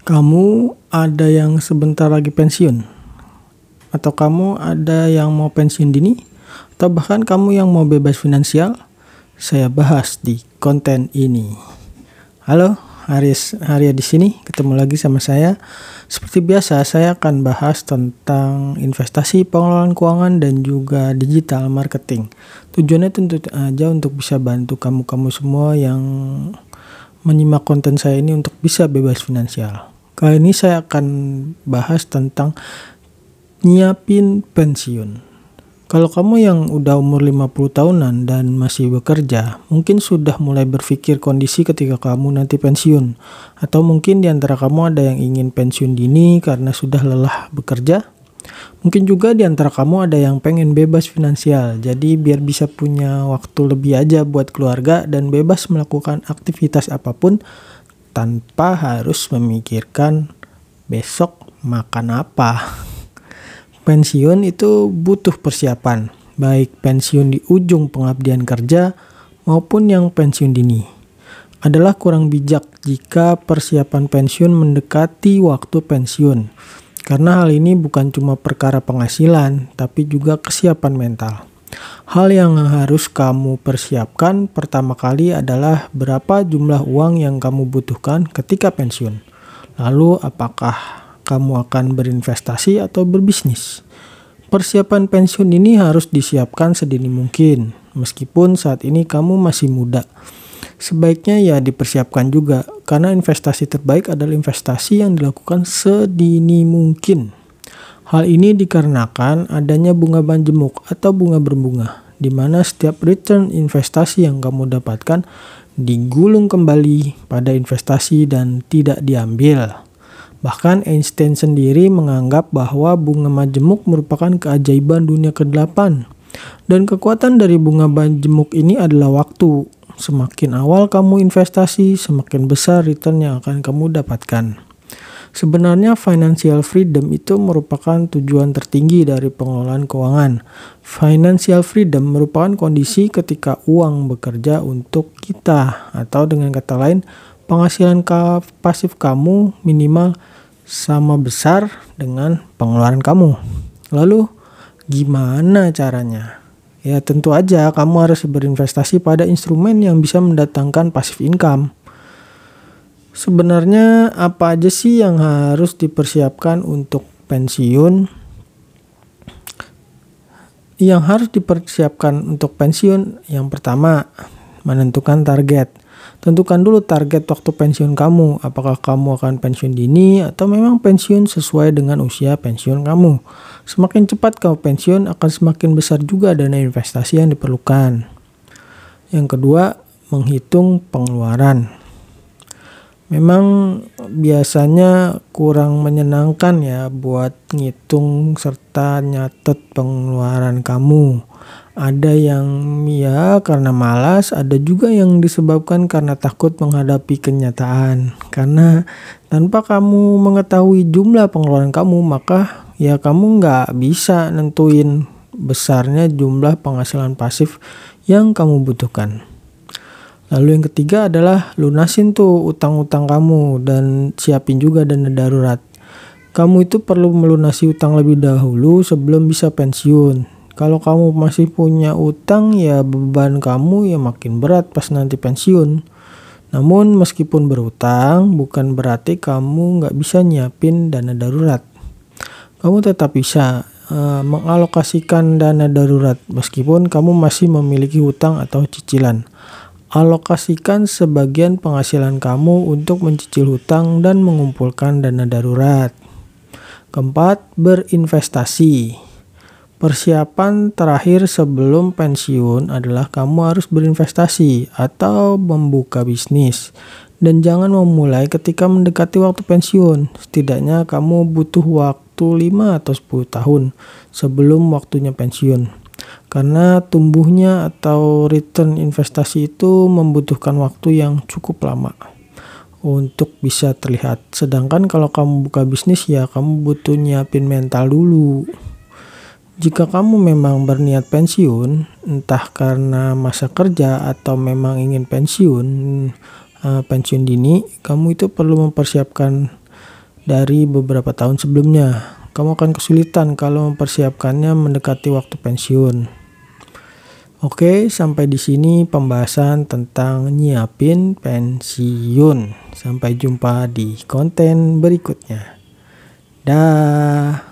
Kamu ada yang sebentar lagi pensiun? Atau kamu ada yang mau pensiun dini? Atau bahkan kamu yang mau bebas finansial? Saya bahas di konten ini. Halo, Haris Harya di sini. Ketemu lagi sama saya. Seperti biasa, saya akan bahas tentang investasi, pengelolaan keuangan dan juga digital marketing. Tujuannya tentu aja untuk bisa bantu kamu-kamu semua yang menyimak konten saya ini untuk bisa bebas finansial. Kali ini saya akan bahas tentang nyiapin pensiun. Kalau kamu yang udah umur 50 tahunan dan masih bekerja, mungkin sudah mulai berpikir kondisi ketika kamu nanti pensiun. Atau mungkin di antara kamu ada yang ingin pensiun dini karena sudah lelah bekerja. Mungkin juga di antara kamu ada yang pengen bebas finansial, jadi biar bisa punya waktu lebih aja buat keluarga dan bebas melakukan aktivitas apa pun tanpa harus memikirkan besok makan apa. Pensiun itu butuh persiapan, baik pensiun di ujung pengabdian kerja maupun yang pensiun dini. Adalah kurang bijak jika persiapan pensiun mendekati waktu pensiun karena hal ini bukan cuma perkara penghasilan, tapi juga kesiapan mental. Hal yang harus kamu persiapkan pertama kali adalah berapa jumlah uang yang kamu butuhkan ketika pensiun. Lalu, apakah kamu akan berinvestasi atau berbisnis? Persiapan pensiun ini harus disiapkan sedini mungkin, meskipun saat ini kamu masih muda sebaiknya ya dipersiapkan juga karena investasi terbaik adalah investasi yang dilakukan sedini mungkin. Hal ini dikarenakan adanya bunga banjemuk atau bunga berbunga, di mana setiap return investasi yang kamu dapatkan digulung kembali pada investasi dan tidak diambil. Bahkan Einstein sendiri menganggap bahwa bunga majemuk merupakan keajaiban dunia ke-8. Dan kekuatan dari bunga banjemuk ini adalah waktu Semakin awal kamu investasi, semakin besar return yang akan kamu dapatkan. Sebenarnya financial freedom itu merupakan tujuan tertinggi dari pengelolaan keuangan. Financial freedom merupakan kondisi ketika uang bekerja untuk kita atau dengan kata lain penghasilan pasif kamu minimal sama besar dengan pengeluaran kamu. Lalu gimana caranya? Ya tentu aja kamu harus berinvestasi pada instrumen yang bisa mendatangkan passive income. Sebenarnya apa aja sih yang harus dipersiapkan untuk pensiun? Yang harus dipersiapkan untuk pensiun yang pertama menentukan target. Tentukan dulu target waktu pensiun kamu, apakah kamu akan pensiun dini atau memang pensiun sesuai dengan usia pensiun kamu. Semakin cepat kamu pensiun akan semakin besar juga dana investasi yang diperlukan. Yang kedua, menghitung pengeluaran. Memang biasanya kurang menyenangkan ya buat ngitung serta nyatet pengeluaran kamu. Ada yang ya karena malas, ada juga yang disebabkan karena takut menghadapi kenyataan. Karena tanpa kamu mengetahui jumlah pengeluaran kamu, maka ya kamu nggak bisa nentuin besarnya jumlah penghasilan pasif yang kamu butuhkan. Lalu yang ketiga adalah lunasin tuh utang-utang kamu dan siapin juga dana darurat. Kamu itu perlu melunasi utang lebih dahulu sebelum bisa pensiun kalau kamu masih punya utang ya beban kamu ya makin berat pas nanti pensiun. Namun meskipun berutang bukan berarti kamu nggak bisa nyiapin dana darurat. Kamu tetap bisa uh, mengalokasikan dana darurat meskipun kamu masih memiliki hutang atau cicilan. Alokasikan sebagian penghasilan kamu untuk mencicil hutang dan mengumpulkan dana darurat. Keempat, berinvestasi. Persiapan terakhir sebelum pensiun adalah kamu harus berinvestasi atau membuka bisnis. Dan jangan memulai ketika mendekati waktu pensiun. Setidaknya kamu butuh waktu 5 atau 10 tahun sebelum waktunya pensiun. Karena tumbuhnya atau return investasi itu membutuhkan waktu yang cukup lama untuk bisa terlihat. Sedangkan kalau kamu buka bisnis ya kamu butuh nyiapin mental dulu. Jika kamu memang berniat pensiun, entah karena masa kerja atau memang ingin pensiun, uh, pensiun dini, kamu itu perlu mempersiapkan dari beberapa tahun sebelumnya. Kamu akan kesulitan kalau mempersiapkannya mendekati waktu pensiun. Oke, sampai di sini pembahasan tentang nyiapin pensiun. Sampai jumpa di konten berikutnya. Dah.